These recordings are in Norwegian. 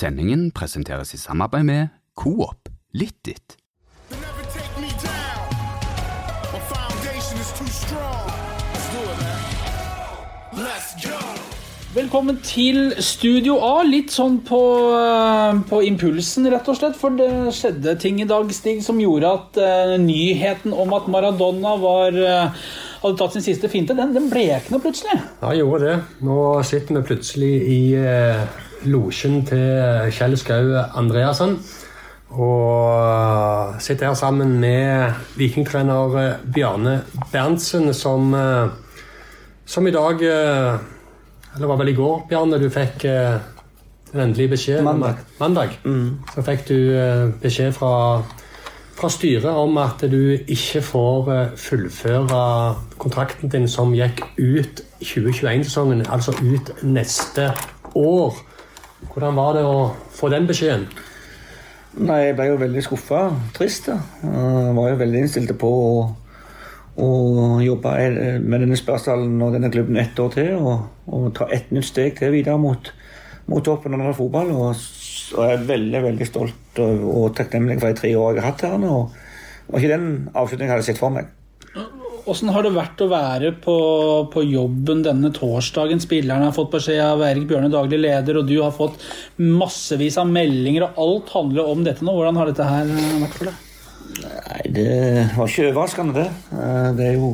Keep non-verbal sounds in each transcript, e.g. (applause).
Sendingen presenteres i samarbeid med Coop. Let's go. Velkommen til Studio A. Litt sånn på, eh, på impulsen, rett og slett. For det skjedde ting i dag, Stig, som gjorde at uh, nyheten om at Maradona var, uh, hadde tatt sin siste finte, den, den blekna plutselig. Ja, gjorde det. Nå sitter vi plutselig i eh, losjen til Kjell Skau Andreassen. Og sitter her sammen med vikingtrener Bjarne Berntsen, som, eh, som i dag eh, Eller var vel i går, Bjarne, du fikk eh, den endelige beskjed? Mandag. Mandag. Så fikk du beskjed fra, fra styret om at du ikke får fullføre kontrakten din som gikk ut 2021-sesongen, altså ut neste år. Hvordan var det å få den beskjeden? Nei, jeg ble jo veldig skuffa. Trist. da. Jeg var jo veldig innstilt på å, å jobbe med denne spørsmålen og denne klubben ett år til. Og, og ta ett nytt steg til videre mot, mot toppen av fotball. Og, og jeg er veldig veldig stolt og, og takknemlig for de tre årene jeg har hatt her. Og, og ikke den avslutningen jeg hadde sett for meg. Åssen har det vært å være på, på jobben denne torsdagen? Spillerne har fått beskjed av Erik Bjørne, daglig leder, og du har fått massevis av meldinger, og alt handler om dette nå. Hvordan har dette her vært for deg? Nei, det var ikke overraskende, det. Eh, Det er jo,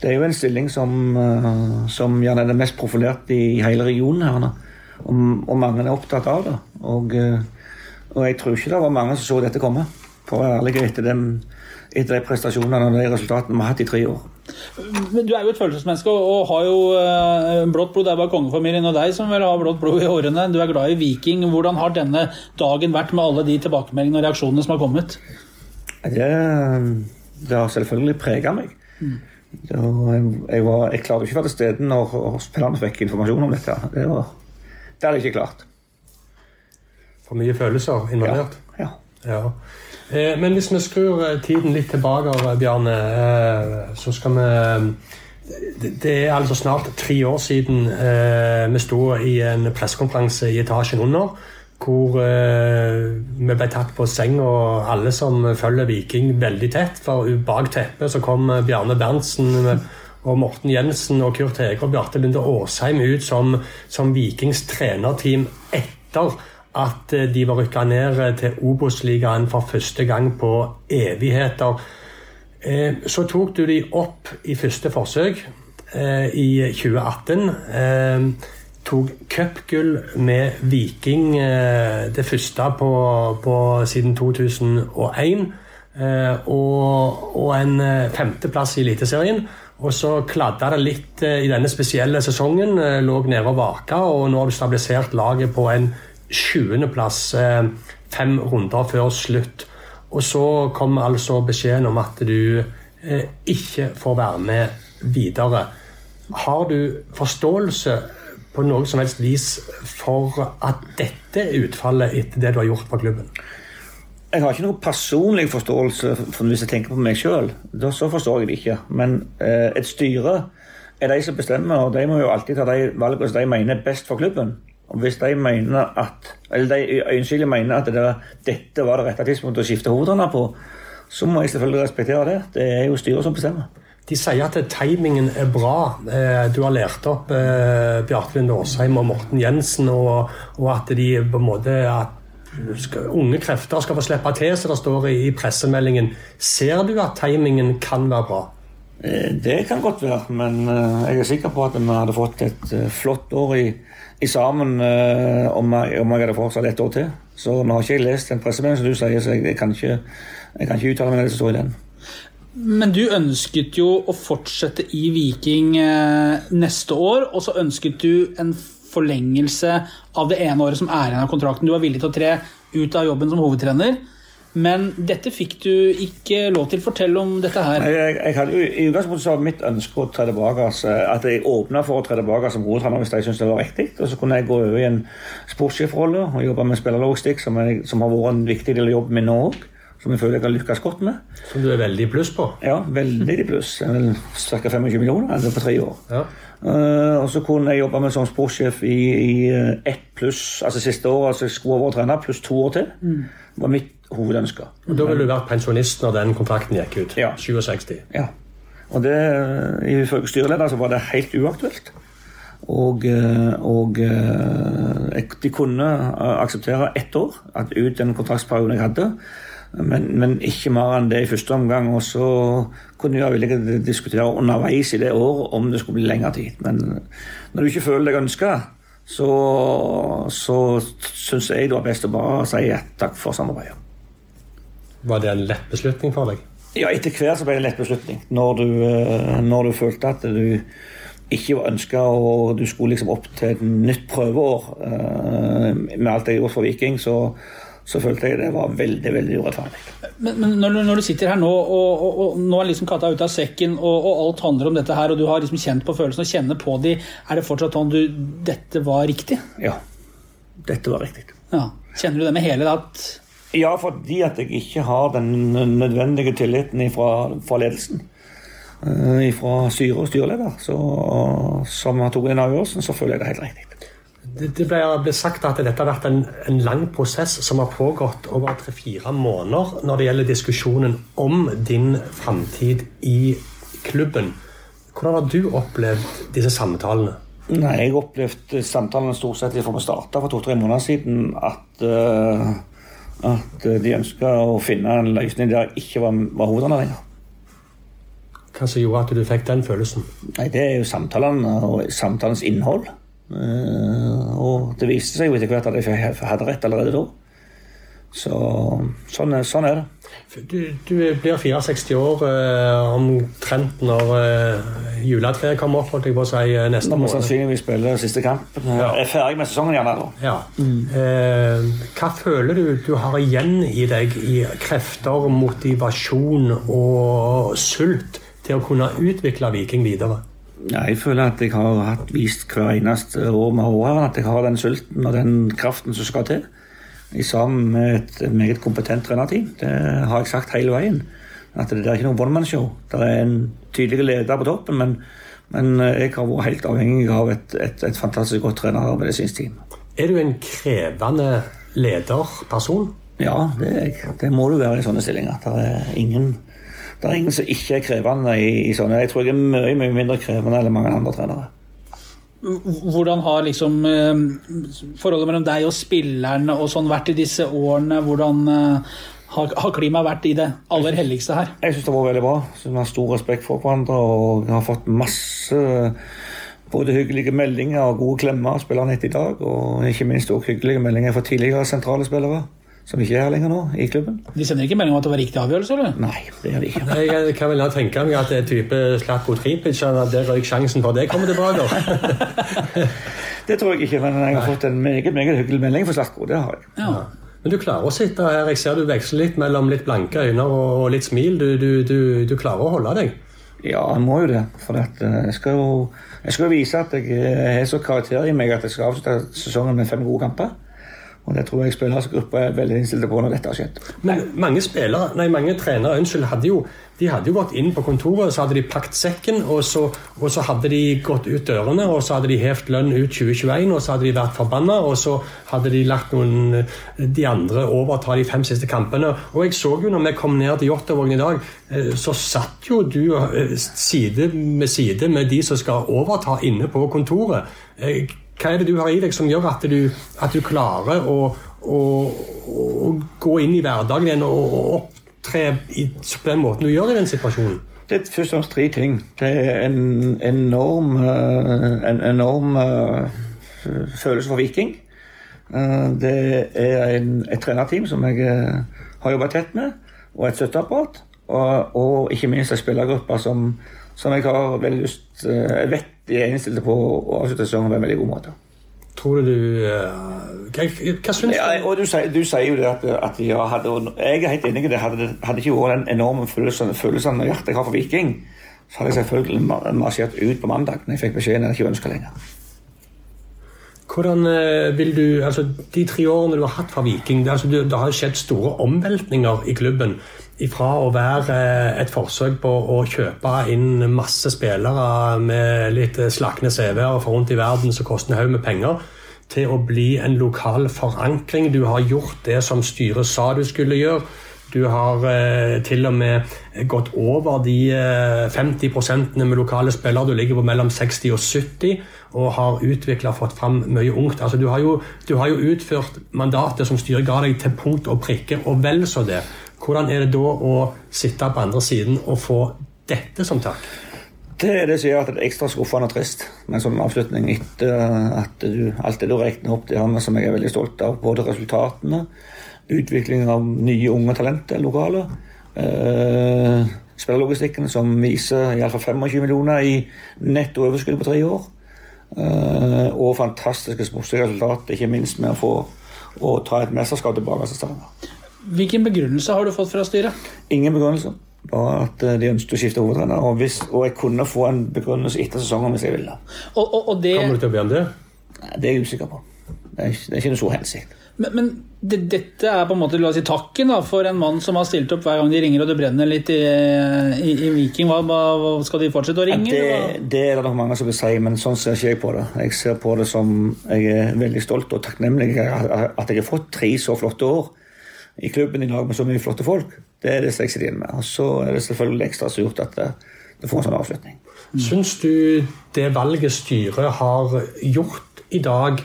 det er jo en stilling som, eh, som gjerne er det mest profilerte i hele regionen her. Og, og mange er opptatt av det. Og, eh, og jeg tror ikke det var mange som så dette komme. For å være ærlig etter, den, etter de prestasjonene og de resultatene vi har hatt i tre år. Men Du er jo et følelsesmenneske og, har jo eh, blått blod. Det er bare kongefamilien og deg som vil ha blått blod i årene. Du er glad i Viking. Hvordan har denne dagen vært med alle de tilbakemeldingene og reaksjonene som har kommet? Det, det har selvfølgelig prega meg. Mm. jeg, var, jeg klarte ikke å være til stede når spillerne fikk informasjon om dette. Det, var, det hadde jeg ikke klart. For mye følelser involvert? Ja. Ja. Eh, men hvis vi skrur eh, tiden litt tilbake, Bjarne, eh, så skal vi det, er altså snart tre år siden eh, vi sto i en pressekonferanse i etasjen under, hvor eh, vi ble tatt på seng, og alle som følger Viking veldig tett. For bak teppet så kom eh, Bjarne Berntsen eh, og Morten Jensen og Kurt Hege og Bjarte Lunde Åsheim ut som, som Vikings trenerteam etter at eh, de var rykka ned eh, til Obos-ligaen for første gang på evigheter. Eh, Så tok du de opp i første forsøk i 2018. Eh, tok cupgull med Viking, det første på, på siden 2001. Eh, og, og en femteplass i Eliteserien. Og så kladda det litt i denne spesielle sesongen. Lå nede og vaka, og nå har du stabilisert laget på en 20.-plass eh, fem runder før slutt. Og så kom altså beskjeden om at du eh, ikke får være med videre. Har du forståelse på noe som helst vis for at dette er utfallet etter det du har gjort for klubben? Jeg har ikke noe personlig forståelse for hvis jeg tenker på meg sjøl. Så forstår jeg det ikke. Men eh, et styre er de som bestemmer, og de må jo alltid ta de valgene som de mener er best for klubben. Hvis de mener at, eller de øyensynlig mener at det var, dette var det rette tidspunktet å skifte hovedånda på, så må jeg selvfølgelig respektere det. Det er jo styret som bestemmer. De sier at timingen er bra. Eh, du har lært opp eh, Bjarte Linde Aasheim og Morten Jensen, og, at de på en måte at unge krefter skal få slippe til, som det står i pressemeldingen. Ser du at timingen kan være bra? Eh, det kan godt være, men jeg er sikker på at vi hadde fått et flott år i eksamen eh, om, jeg, om, jeg hadde fortsatt et år til. Så nå har ikke jeg lest den pressemeldingen som du sier, så jeg, jeg, kan ikke, jeg, kan ikke, uttale meg om det som står i den. Men du ønsket jo å fortsette i Viking eh, neste år, og så ønsket du en forlengelse av det ene året som er igjen av kontrakten. Du var villig til å tre ut av jobben som hovedtrener men dette fikk du ikke lov til. Fortell om dette her. Jeg, jeg, jeg hadde jo, I utgangspunktet så var mitt ønske å tre tilbake, altså, at jeg åpna for å tre tilbake som hovedtrener hvis jeg syntes det var riktig. Og så kunne jeg gå over i en sportssjefrolle og jobbe med spillerlogistikk, som, jeg- som har vært en viktig del av jobben min nå òg. som jeg føler jeg har lykkes godt med. Som du er veldig i pluss på. Ja, veldig i pluss. Ca. 25 millioner altså på tre år. Ja. Uh, og så kunne jeg jobbe med som sportssjef i, i eh, ett pluss, altså siste år, altså jeg skulle over trene, pluss to år til. Det var mitt hovedønske. Og Da ville du vært pensjonist når den kontrakten gikk ut. Ja. 67. Ja. Og det, ifølge styreleder så var det helt uaktuelt. Og, eh, og eh, de kunne eh, akseptere ett år, at ut den kontraktsperioden jeg hadde. Men, men ikke mer enn det i første omgang. Og så kunne jeg villig diskutere underveis i det året om det skulle bli lengre tid. Men når du ikke føler deg ønska, så, så syns jeg det var best å bare si takk for samarbeidet. Var det en lett beslutning for deg? Ja, etter hvert så ble det en lett beslutning. Når du, eh, når du følte at du ikke var ønska og du skulle liksom opp til et nytt prøveår eh, med alt jeg gjorde for Viking, så, så følte jeg det var veldig veldig urettferdig. Men, men når, du- når du sitter her nå, og, og, og nå er liksom katta ute av sekken, og, og alt handler om dette her, og du har liksom kjent på følelsene og kjenner på de, er det fortsatt sånn du Dette var riktig? Ja, dette var riktig. Ja. Kjenner du det med hele det at Ja, fordi at jeg ikke har den nødvendige tilliten fra, fra ledelsen. eh, Fra styre og styreleder, så, som har tatt den avgjørelsen, så føler jeg det helt riktig. Det, det ble, ble sagt at dette har vært en, en lang prosess som har pågått over tre-fire måneder når det gjelder diskusjonen om din framtid i klubben. Hvordan har du opplevd disse samtalene? Nei, Jeg opplevde samtalene stort sett fra vi starta for to-tre måneder siden at, eh, at de ønska å finne en løsning der jeg ikke var, var hovedene lenger. Hva som gjorde at du fikk den følelsen? Nei, Det er jo samtalene og samtalens innhold. Eh, og det viste seg jo etter hvert at jeg hadde rett allerede da. Så sånn sånn er det. Du, du blir 64 år eh, omtrent når eh, juletreet kommer opp, holdt jeg på å si, eh, neste vi måned. sannsynligvis spiller siste kamp. Ja. Er ferdig med sesongen gjerne da. Ja. Eh, hva føler du du har igjen i deg i krefter, motivasjon og sult til å kunne utvikle Viking videre? Ja, jeg føler at jeg har hatt vist hver eneste år med HR at jeg har den sulten og den kraften som skal til. I sammen med et meget kompetent trenerteam. Det har jeg sagt hele veien. At det er ikke noe one-man-show. Det er en tydelig leder på toppen, men, men jeg har vært helt avhengig av et, et, et fantastisk godt trener- og medisinsk team. Er du en krevende lederperson? Ja, det er jeg. Det må du være i sånne stillinger. Det er ingen, det er ingen som ikke er krevende i, i sånne. Jeg tror jeg er mye, mye mindre krevende enn mange andre trenere. Hvordan har liksom eh, forholdet mellom deg og spillerne og sånn vært i disse årene? Hvordan eh, har, klimaet vært i det aller helligste her? Jeg syns det var veldig bra. Vi har stor respekt for hverandre og har fått masse både hyggelige meldinger og gode klemmer av spillerne etter i dag. Og ikke minst også hyggelige meldinger fra tidligere sentrale spillere som ikke er her lenger nå i klubben. De sender ikke melding om at det var riktig avgjørelse? eller? Nei, det gjør de ikke. Jeg kan vel tenke meg at det er type Slatko Tripic, at der røyk sjansen for det kommer tilbake. (laughs) Det tror jeg ikke, men jeg har fått en meget, meget hyggelig melding fra Slatko. Det har jeg. Ja. Men du klarer å sitte her. Jeg ser du veksler litt mellom litt blanke øyne og litt smil. Du, du, du, du klarer å holde deg. Ja, jeg må jo det. For at, eh, jeg, skal jo, jeg skal jo vise at jeg eh, har så karakter i meg at jeg skal avslutte sesongen med fem gode kamper. Og det tror jeg spillergruppa er veldig innstilte på når dette har skjedd. Men mange spillere, nei, mange trenere unnskyld, hadde jo, de hadde jo gått inn på kontoret så hadde de pakket sekken, og så, og så hadde de gått ut dørene og så hadde de hevt lønn ut 2021, og så hadde de vært forbanna, og så hadde de lagt noen de andre overta de fem siste kampene. Og jeg så jo når vi kom ned til Jåttåvågen i dag, eh, så satt jo du eh, side med side med de som skal overta inne på kontoret. Hva er det du har i deg som gjør at du, at du klarer å, å, å gå inn i hverdagen igjen og, opptre i, på den måten du gjør i den situasjonen? Det er først og fremst tre ting. Det er en enorm, eh, en enorm eh, følelse for Viking. Eh, Det er en, et trenerteam som jeg har jobbet tett med, og et støtteapparat. Og, og ikke minst en spillergruppe som, som jeg har veldig lyst eh, Jeg vet de er innstilt på å avslutte sesongen på en veldig god måte. Tror du eh, Hva, hva syns Ja, du? og du du sier jo det at, at ja, hadde, jeg er helt enig i det. Hadde hadde ikke vært den enorme følelsen, følelsen med hjertet jeg har for Viking, så hadde jeg selvfølgelig ma- marsjert ut på mandag når jeg fikk beskjeden jeg ikke ønska lenger. Hvordan eh, vil du, altså De tre årene du har hatt fra Viking, altså, det, det har skjedd store omveltninger i klubben. Ifra å være eh, et forsøk på å kjøpe inn masse spillere med litt slakne CV-er og rundt i verden som koster en haug med penger, til å bli en lokal forankring. Du har gjort det som styret sa du skulle gjøre. Du har eh, til og med gått over de eh, 50 med lokale spillere. Du ligger på mellom 60 og 70 og har utvikla og fått fram mye ungt. Altså, du, har jo, du har jo utført mandatet som styret ga deg til punkt og prikke, og vel så det. Hvordan er det da å sitte på andre siden og få dette som takk? Det er det som gjør at det er ekstra skuffende og trist med en sånn avslutning etter at du, alt det du regner opp, det har vi som jeg er veldig stolt av. Både resultatene, utviklingen av nye unge talenter lokale, eh, spillerlogistikken som viser iallfall 25 millioner i netto overskudd på tre år. Eh, og fantastiske sportslige resultater, ikke minst med å få å ta et mesterskap tilbake til Stavanger. Hvilken begrunnelse har du fått fra styret? Ingen begrunnelse. Bare at eh, de ønsket å skifte hovedtrener. Og, hvis, og jeg kunne få en begrunnelse etter sesongen hvis jeg ville. Og, og, og det, Kommer du til å be om det? Nei, Det er jeg usikker på. Det er, ikke- det er ikke noe så hensikt. men men det, dette er på en måte la oss si, takken da, for en mann som har stilt opp hver gang de ringer og det brenner litt i, i, i Viking. Hva, hva, Skal de fortsette å ringe? Det, det er det nok mange som vil si, men sånn ser ikke jeg på det. Jeg ser på det som jeg er veldig stolt og takknemlig at jeg har fått tre så flotte år i klubben i lag med så mye flotte folk. Det er det igjen med. Og så er det selvfølgelig ekstra som gjort at det, det får en sånn avslutning. Syns du det valget styret har gjort i dag,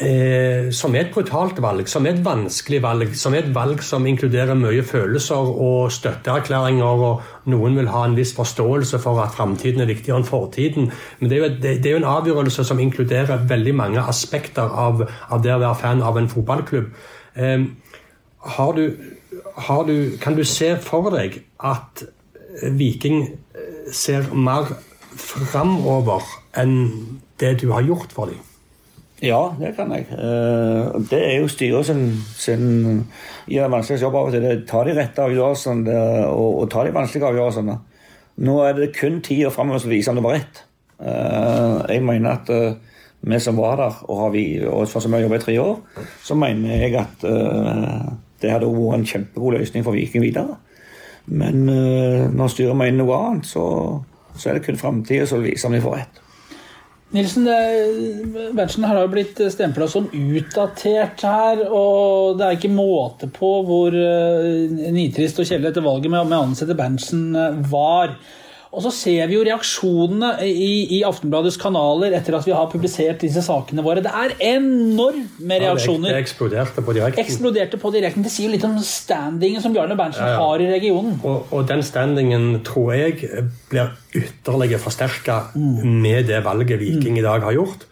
eh, som er et brutalt valg, som er et vanskelig valg, som er et valg som inkluderer mye følelser og støtteerklæringer, og noen vil ha en viss forståelse for at framtiden er viktigere enn fortiden, men det er jo, det, det er jo en avgjørelse som inkluderer veldig mange aspekter av, av det å være fan av en fotballklubb. Eh, har du, har du, kan du se for deg at Viking eh, ser mer framover enn det du har gjort for dem? Ja, det kan jeg. Eh, Det er jo styret sin, sin gjør en vanskelig jobb av og til. Tar de rette avgjørelsene og, og tar de vanskelige avgjørelsene. Nå er det kun tida framover som viser om det var rett. Eh, Jeg mener at eh, vi som var der, og, har vi, og som har jobbet i tre år, så mener jeg at eh, det hadde vært en kjempegod løsning for Viking videre. Men eh, når styret mener noe annet, så, så er det kun framtida som viser vise om de får rett. Nilsen, Berntsen har jo blitt stempla som utdatert her, og det er ikke måte på hvor eh, nitrist og kjedelig dette valget med, med å ansette Berntsen eh, var. Og så ser vi jo reaksjonene i, i Aftenbladets kanaler etter at vi har publisert disse sakene våre. Det er enorme Det, reaksjoner. det eksploderte på direkten. Eksploderte på direkten. Det sier jo litt om standingen som Bjarne Berntsen Ja, ja. har i regionen. Og, og den standingen tror jeg blir ytterligere forsterka med det valget Viking i dag har gjort.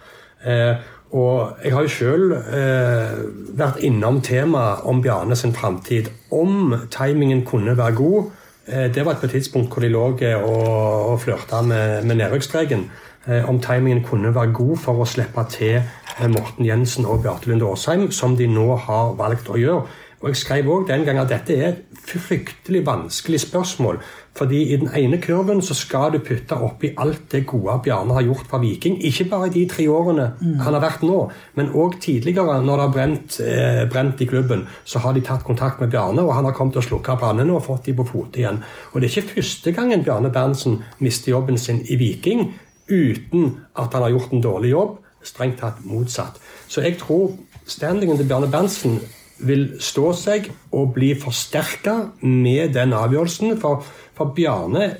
Eh, og jeg har jo sjøl eh, vært innom temaet om Bjarne sin framtid. Om timingen kunne være god. Eh, det var et tidspunkt hvor de lå eh, og, og flørta med, med nedrykksstreken. Eh, om timingen kunne være god for å slippe til Morten Jensen og Bjarte Lunde Åsheim, som de nå har valgt å gjøre. Og Jeg skrev også den gang at dette er et fryktelig vanskelig spørsmål. Fordi i den ene kurven så skal du putte oppi alt det gode Bjarne har gjort for Viking. Ikke bare de tre årene han har vært nå, men òg tidligere, når det har brent, eh, brent i klubben. Så har de tatt kontakt med Bjarne, og han har kommet og slukka brannene og fått de på fote igjen. Og det er ikke første gangen Bjarne Berntsen mister jobben sin i Viking uten at han har gjort en dårlig jobb. Strengt tatt motsatt. Så jeg tror standingen til Bjarne Berntsen vil stå seg og bli forsterka med den avgjørelsen. For, for Bjarne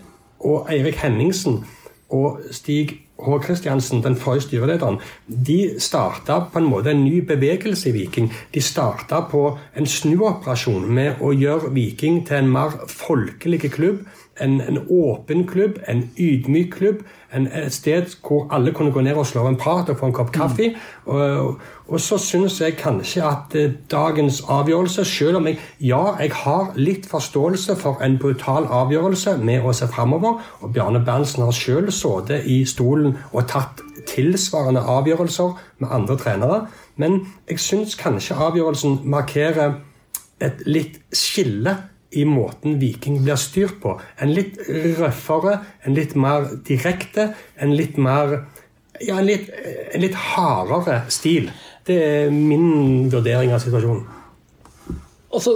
og Eirik Henningsen og Stig H. Kristiansen, den forrige styrelederen, de starta på en måte en ny bevegelse i Viking. De starta på en snuoperasjon med å gjøre Viking til en mer folkelig klubb. En, en åpen klubb, en ydmyk klubb. En, et sted hvor alle kunne gå ned og slå en prat og få en kopp kaffe. Og, og så syns jeg kanskje at eh, dagens avgjørelse, selv om jeg ja, jeg har litt forståelse for en brutal avgjørelse med å se framover, og Bjarne Berntsen har selv sittet i stolen og tatt tilsvarende avgjørelser med andre trenere, men jeg syns kanskje avgjørelsen markerer et litt skille i måten Viking blir styrt på. En litt røffere, en litt mer direkte, en litt mer Ja, en litt, en litt hardere stil. Det er min vurdering av situasjonen. Og så,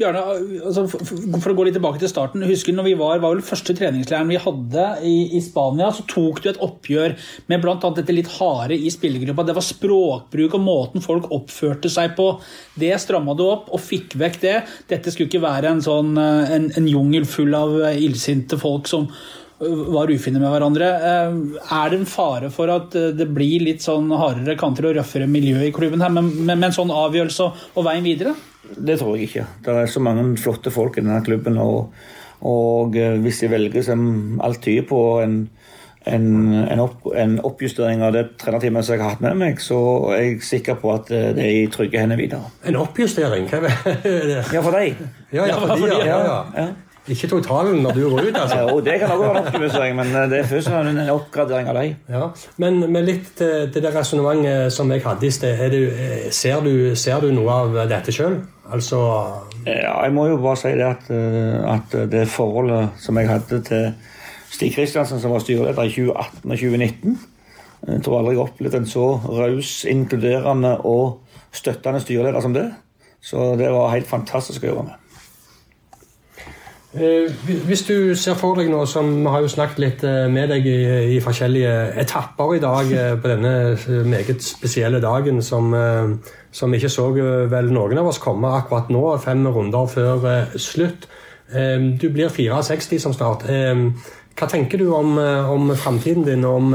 Bjarne, altså, for for å gå litt tilbake til starten. husker når vi var, var vel første treningsleiren vi hadde i, i Spania, så tok du et oppgjør med annet dette litt harde i spillergruppa. Det var språkbruk og måten folk oppførte seg på. Det stramma du opp og fikk vekk det. Dette skulle ikke være en, sånn, eh, en, en jungel full av eh, illsinte folk som eh, var ufine med hverandre. Er det en fare for at det blir litt sånn hardere kanter og røffere miljø i klubben her, med, med, med en sånn avgjørelse og veien videre? Det tror jeg ikke. Det er så mange flotte folk i denne klubben. Og, og eh, hvis de velger, som alt tyder på, en, en, en, opp, en oppjustering av det trenerteamet som jeg har hatt med meg, så er jeg sikker på at eh, det er i trygge hender videre. En oppjustering? Hva er det? Ja, for deg. Ja, ja, for de, ja, ja, ja. Ikke totalen når du går ut, altså. jo, det kan også være en oppgradering, men eh, det er først en oppgradering av deg. Ja, men, med litt til det der resonnementet som jeg hadde i sted. eh, Ser, du- ser du noe av dette sjøl? Altså Ja, jeg må jo bare si det at, eh, at det forholdet som jeg hadde til Stig Kristiansen, som var styreleder i 2018 og 2019 Jeg tror aldri jeg har opplevd en så raus, inkluderende og støttende styreleder som det. Så det var helt fantastisk å jobbe med. Eh, Hvis du ser for deg nå, som vi har jo snakket litt eh, med deg i, i forskjellige etapper i dag eh, på denne meget spesielle dagen som, som ikke så vel noen av oss komme akkurat nå, fem runder før slutt. Du blir 64 som snart. Hva tenker du om, om framtiden din? Om,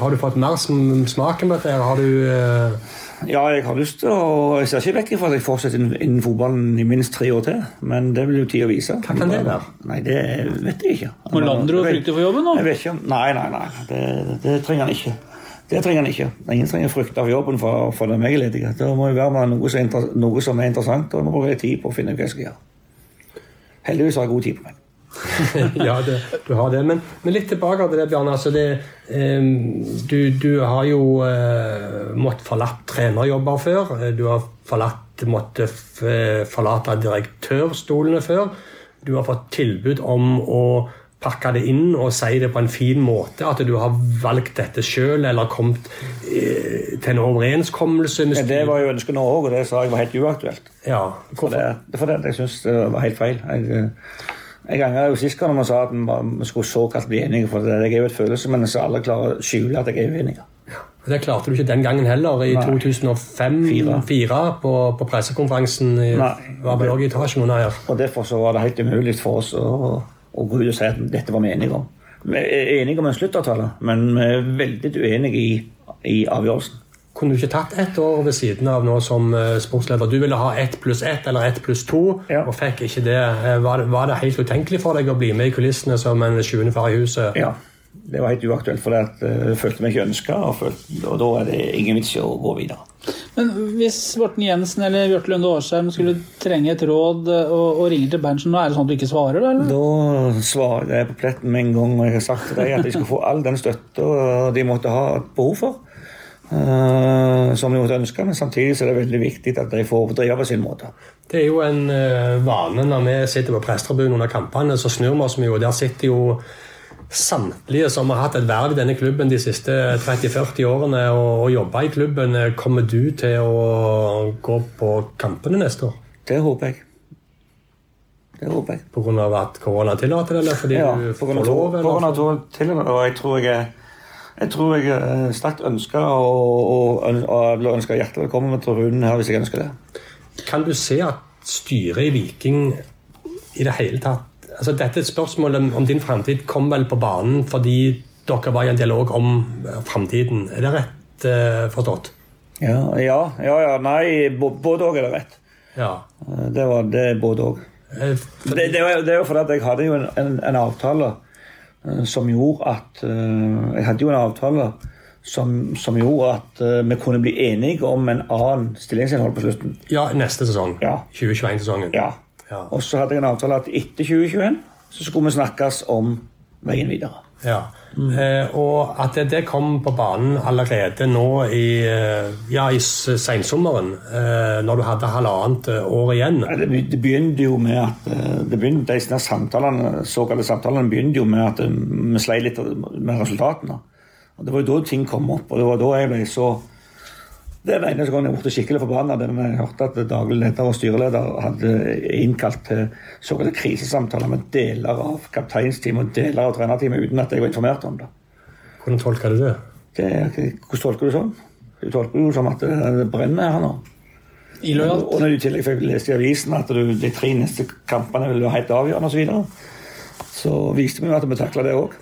har du fått mer smaken på dette? Har du Ja, jeg har lyst til å Jeg ser ikke vekk fra at jeg fortsetter innen- fotballen i minst tre år til. Men det vil jo tida vise. Hva kan det være? Nei, det vet jeg ikke. Molander og frykte frykter for jobben nå? Jeg vet ikke. Nei, nei, nei. Det, det trenger han ikke. Det trenger han ikke. Ingen trenger frykte for jobben for, for den meg er ledig. Det må jo være med noe som, noe som er interessant, og jeg må bruke tid på å finne ut hva jeg skal gjøre. Heldigvis har jeg god tid på meg. (laughs) ja, det, du har det. Men, men litt tilbake til det, Bjarne. Altså det, eh, du, du har jo eh, måttet forlatt trenerjobber før. Eh, Du har forlatt, måttet f forlate direktørstolene før. Du har fått tilbud om å pakke det inn og si det på en fin måte. At du har valgt dette sjøl, eller kommet eh, til en overenskommelse med Men det var jo ønsket nå òg, og det sa jeg var helt uaktuelt. Ja, For det, for det jeg syns det var helt feil. Jeg, jeg angrer jo sist gang når man sa at vi skulle såkalt bli enige, for det, jeg er jo et følelsesmenneske, alle klarer å skjule at jeg er uenig. Det klarte du ikke den gangen heller, i 2005-2004 på, på pressekonferansen. i- Nei. var vel også i etasjen under her. Og Derfor så var det helt umulig for oss å, å gå ut og si at dette var vi enige om. Vi er enige om en sluttavtale, men vi er veldig uenige i, i avgjørelsen. Kunne du ikke tatt ett år ved siden av nå som eh, sportsleder? Du ville ha ett pluss ett eller ett pluss to, Ja. og fikk ikke det. Eh, Var, det. var det helt utenkelig for deg å bli med i kulissene som en sjuende far i huset? Ja, det var helt uaktuelt, for det eh, jeg følte meg ikke ønska, og, følte- og da er det ingen vits i å gå videre. Men hvis Morten Jensen eller Bjarte Lunde Årsheim skulle trenge et råd og, og ringer til Berntsen, nå er det sånn at du ikke svarer, da? eller? Da svarer jeg på pletten med en gang, og jeg har sagt til deg at de skal få all den støtta de måtte ha behov for. Eh, som de måtte ønske, men samtidig så er det veldig viktig at de får drive på sin måte. Det er jo en eh, vane når vi sitter på prestetribunen under kampene, så snur vi oss mye, og der sitter jo samtlige som har hatt et verv i denne klubben de siste 30-40 årene og, og jobba i klubben. Eh, Kommer du til å gå på kampene neste år? Det håper jeg. Det håper jeg. Pga. at korona tillater det, eller fordi Ja, du på får lov? to- på grunn av Eller? to- til og og jeg tror jeg er jeg tror jeg er sterkt ønsker og, og, og, ønsker hjertelig velkommen til runden her hvis jeg ønsker det. Kan du se at styret i Viking i det hele tatt altså Dette spørsmålet om, din framtid kom vel på banen fordi dere var i en dialog om eh, framtiden. Er det rett uh, forstått? Ja, ja, ja, ja nei, både òg er det rett. Ja. Eh, Det var det både òg. Eh, Det, det, det er jo fordi at jeg hadde jo en, en, en avtale eh, som gjorde at eh, Jeg hadde jo en avtale som, som gjorde at eh, vi kunne bli enige om en annen stillingsinnhold på slutten. ja, neste sesong. Ja. 2021-sesongen. Ja. Ja. Og så hadde jeg en avtale at etter 2021 så skulle vi snakkes om veien videre. Ja. Eh, og at det, det kom på banen allerede nå i, eh, ja, i sensommeren, eh, når du hadde halvannet eh, år igjen. Det, begynte jo med at eh, det begynte, de samtalene, såkalte samtalene begynte jo med at vi sleit litt med resultatene. Og Det var jo da ting kom opp, og det var da jeg ble så Det den eneste gangen jeg ble skikkelig forbanna. Da jeg hørte at daglig leder og styreleder hadde innkalt til såkalte krisesamtaler med deler av kapteinsteamet og deler av trenerteamet uten at jeg var informert om det. Hvordan tolker du det? det hvordan tolker du sånn? Du tolker jo som at det brenner her nå. Illojalt. Og når du i tillegg fikk lest i avisen at du, de tre neste kampene ville være helt avgjørende osv., så, videre, så viste vi jo at vi takla det òg.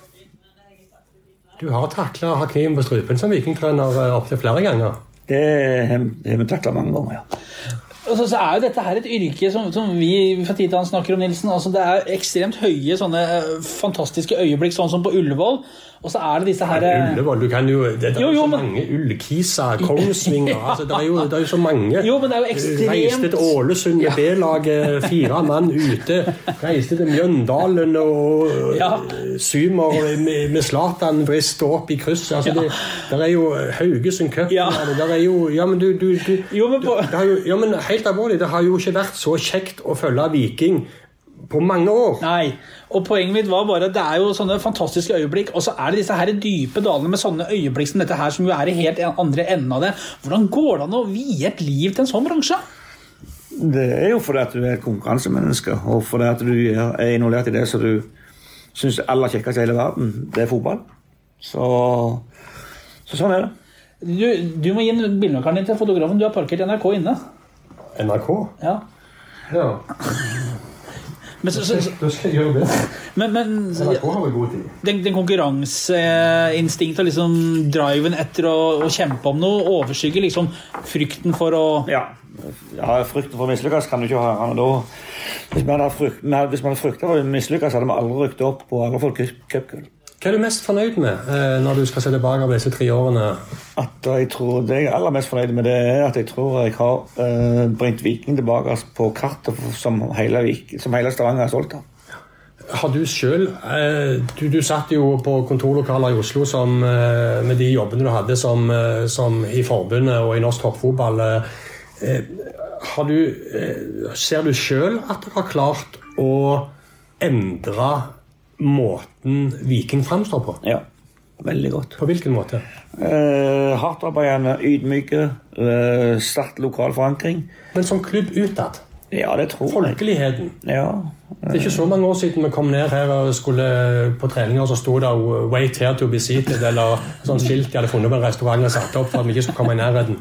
Du har takla Hakim på strupen som vikingtrener eh, opptil flere ganger. Det har vi takla mange ganger, ja. Og så, så er jo dette her et yrke som, som vi fra tid til annen snakker om, Nilsen. Altså, det er ekstremt høye sånne eh, fantastiske øyeblikk, sånn som på Ullevål. Og så er det disse her eh, Ullevål, du kan jo Det, det er Jo, jo jo, så men- mange Ullkiser, Kongsvinger altså, det, er jo, det er jo så mange. Jo, men det er jo ekstremt- Reiste til Ålesund med B-laget, fire mann ute. Reiste til Mjøndalen og Ja. Symer med, med Zlatan briste opp i krysset. Altså, det, der er jo Haugesund Cup. Ja. Der er jo Ja, men du, du, du Jo, men på- jo, ja, men helt alvorlig, det har jo ikke vært så kjekt å følge Viking på mange år. Nei. Og poenget mitt var bare at det er jo sånne fantastiske øyeblikk, og så er det disse her dype dalene med sånne øyeblikk som dette her, som jo er i helt andre enden av det. Hvordan går det an å vie et liv til en sånn bransje? Det er jo fordi at du er et konkurransemenneske, og fordi at du er er involvert i det som du syns er aller kjekkest i hele verden. Det er fotball. Så, så sånn er det. Du, du må gi en bilnøkkelen din til fotografen. Du har parkert NRK inne. NRK? Ja. Ja. Men, så, så, så, Da skal jeg gjøre det. men, men NRK har vel god tid. den, den konkurranseinstinktet og liksom driven etter å, å kjempe om noe overskygger liksom frykten for å Ja, ja frykten for å mislykkes kan du ikke høre. Men da, hvis man hadde frykt, hadde frykta for å mislykkes, hadde vi aldri rykket opp på aldri folk cup- cupgull. Hva er du mest fornøyd med eh, når du skal se tilbake av disse tre årene? At jeg tror, Det jeg er aller mest fornøyd med, det er at jeg tror jeg har eh, bringt Viking tilbake på kartet som hele, som hele Stavanger er stolt av. Har du selv, eh, du, du satt jo på kontorlokaler i Oslo som, med de jobbene du hadde som, som i forbundet og i norsk toppfotball. Har du, ser du selv at dere har klart å endre måten Viking framstår på? Ja, veldig godt. På hvilken måte? Eh, Hardtarbeidende, ydmyke, eh, sterk lokal forankring. Men som klubb utad. Ja, det tror jeg. Folkeligheten. Ja, Det er ikke så mange år siden vi kom ned her og skulle på treninger, så sto det 'Wait here to be seated', eller sånn skilt de hadde funnet på en restaurant og satt opp for at vi ikke skulle komme i nærheten.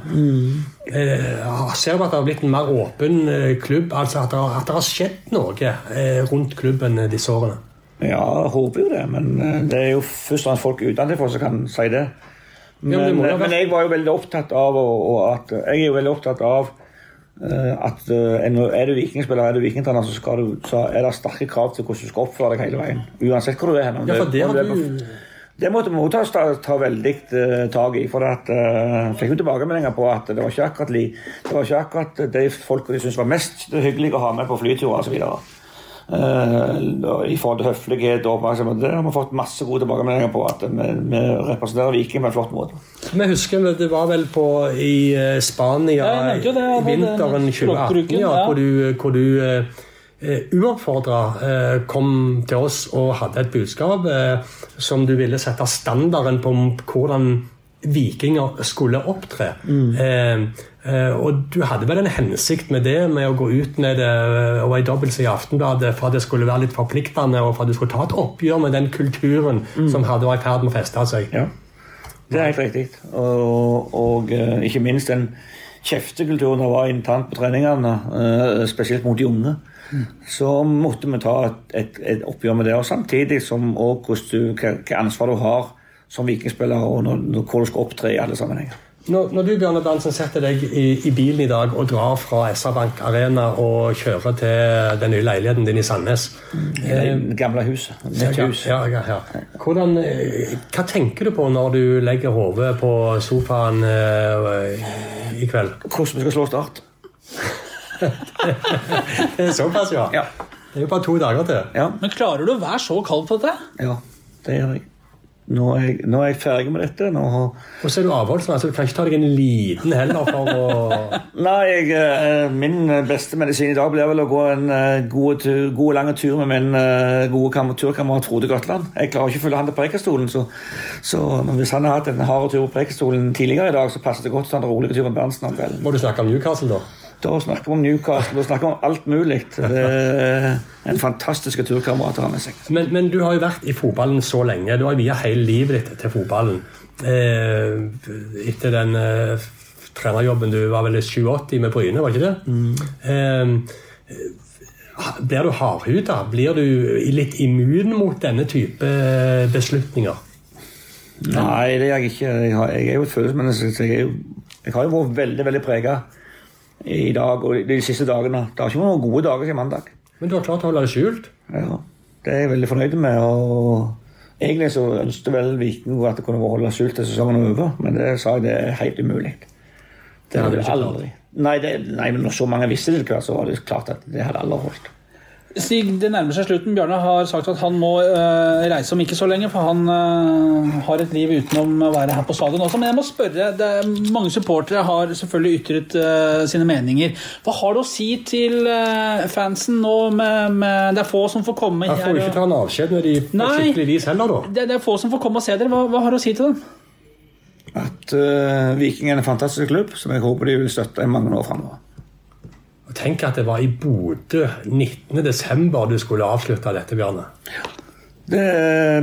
Eh, ser du at det har blitt en mer åpen eh, klubb? altså At det, har- at det har skjedd noe eh, rundt klubben eh, disse årene? Ja jeg håper jo det. Men eh, det er jo først og fremst folk utenfor som kan si det. Men, Ja, men det eh, men jeg var jo veldig opptatt av og, og at, Jeg er jo veldig opptatt av eh, at er du vikingspiller er du vikingtrener, så, skal du, så er det sterke krav til hvordan du skal oppføre deg hele veien. Uansett hvor du er. hen. Ja, for det har du Det måtte også ta, ta veldig uh, tak i. For at, uh, fikk jo tilbakemeldinger på at det var ikke akkurat, li, det var ikke akkurat de folka de syntes var mest hyggelig å ha med på flyturer osv. Uh, I forhold til høflighet og oppmerksomhet. Det har vi fått masse gode tilbakemeldinger på. At vi, vi representerer Viking på en flott måte. Vi husker det var vel på i eh, Spania Ja, det, i det- vinteren 2018, ja, hvor du, hvor du eh, uoppfordra eh, kom til oss og hadde et budskap eh, som du ville sette standarden på hvordan vikinger skulle opptre. Eh, eh, og du hadde vel en hensikt med det, med å gå ut med det eh, og ei dobbeltside i Aftenbladet for at det skulle være litt forpliktende, og for at du skulle ta et oppgjør med den kulturen som hadde vært i ferd med å feste seg. Ja, det er helt riktig. Og, og eh, ikke minst den kjeftekulturen det var internt på treningene, eh, spesielt mot de unge. Så måtte vi ta et, et, et oppgjør med det. Og samtidig som også hva ansvar du har som vikingspiller, og når, når, hvor du skal opptre i alle sammenhenger. Når, når du Bjørne Berntsen, setter deg i, i bilen i dag og drar fra SR-Bank Arena og kjører til den nye leiligheten din i Sandnes I det gamle huset. Nytt hus. ja, ja, ja. Hvordan, eh, Hva tenker du på når du legger hodet på sofaen eh, i kveld? Hvordan vi skal slå Start. (laughs) Det er Såpass, ja. Ja. Det er jo bare to dager til. Ja, Men klarer du å være så kald på dette? ja det gjør jeg. Nå er, jeg, nå er jeg ferdig med dette. Nå, Og så er du avholdsmann, så du kan ikke ta deg en liten heller for å (laughs) nei, jeg, eh, min beste medisin i dag blir vel å gå en eh, god, tur, god lang tur med min eh, gode kam- turkamerat Frode Grøtland. Jeg klarer ikke å følge han til Preikestolen, så, så hvis han har hatt en hard tur på Preikestolen tidligere i dag, så passer det godt å ta en rolig tur med Berntsen om kvelden. Må du snakke om Newcastle, da? Da snakker vi om Newcastle og snakker om alt mulig. Det er en fantastisk turkamerat å ha med seg. Men, men du har jo vært i fotballen så lenge. Du har viet hele livet ditt til fotballen. Eh, etter den eh, trenerjobben du var vel i 87 med Bryne, var ikke det? Eh, blir du hardhuda? Blir du litt immun mot denne type eh, beslutninger? Nei, det er jeg ikke. Jeg, er jo et følelsesmenneske. Jeg, jeg har jo vært veldig veldig prega i dag og de siste dagene. Det har ikke vært noen gode dager siden mandag. Men du har klart å holde det skjult? Ja, det er jeg veldig fornøyd med. og Egentlig så ønsket vel Viking at det kunne holdt skjult til sesongen er over, men det sa jeg det er helt umulig. Det hadde hadde du ikke klart. aldri. Nei, det, nei, men når så mange visste det, så var det klart at det hadde aldri holdt. Stig, det nærmer seg slutten. Bjarne har sagt at han må uh, reise om ikke så lenge, for han uh, har et liv utenom å være her på stadion også. Men jeg må spørre, det er, mange supportere har selvfølgelig ytret uh, sine meninger. Hva har du å si til fansen nå? Med, med, det er få som får komme Jeg får ikke her. ta en avskjed med de på skikkelig vis heller, da. Det, det er få som får komme og se dere. Hva, hva har du å si til dem? At uh, Viking er en fantastisk klubb som jeg håper de vil støtte i mange år framover. Og Tenk at det var i Bodø 19.12. du skulle avslutte dette, Bjarne. Det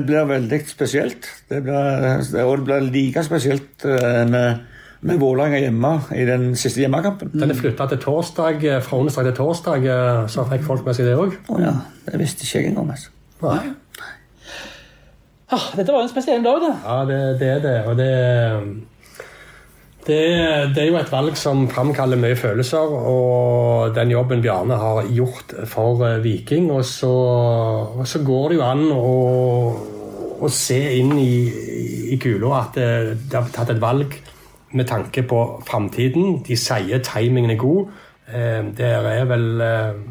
blir veldig spesielt. Det blir, og det blir like spesielt eh, med, med Vålerenga hjemme i den siste hjemmekampen. Den er flytta til torsdag, eh, fra onsdag til torsdag, eh, så fikk folk med seg det òg. Å ja, det visste ikke jeg engang. Altså. Ah, dette var en spesiell dag, da. Ja, det, det er det. Og det, det, det er jo et valg som framkaller mye følelser, og den jobben Bjarne har gjort for eh, Viking. Og så, og så går det jo an å, å se inn i, i kula at det, det har tatt et valg med tanke på framtiden. De sier timingen er god. Eh, Det er vel eh,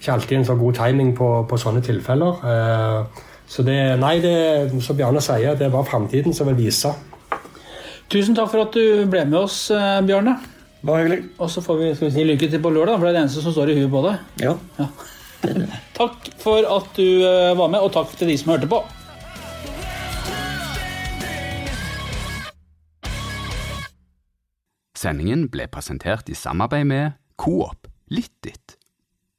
ikke alltid en så god timing på, på sånne tilfeller. Eh, Så det, nei, det, som Bjarne sier, det var framtiden som vil vise. Tusen takk for at du ble med oss, Bjørne. Bjarne. Bare hyggelig. Og så får vi, skal vi si lykke til på lørdag, for det er det eneste som står i huet på deg. Ja. (laughs) Takk for at du eh, var med, og takk til de som hørte på. Sendingen ble presentert i samarbeid med Coop Litt ditt.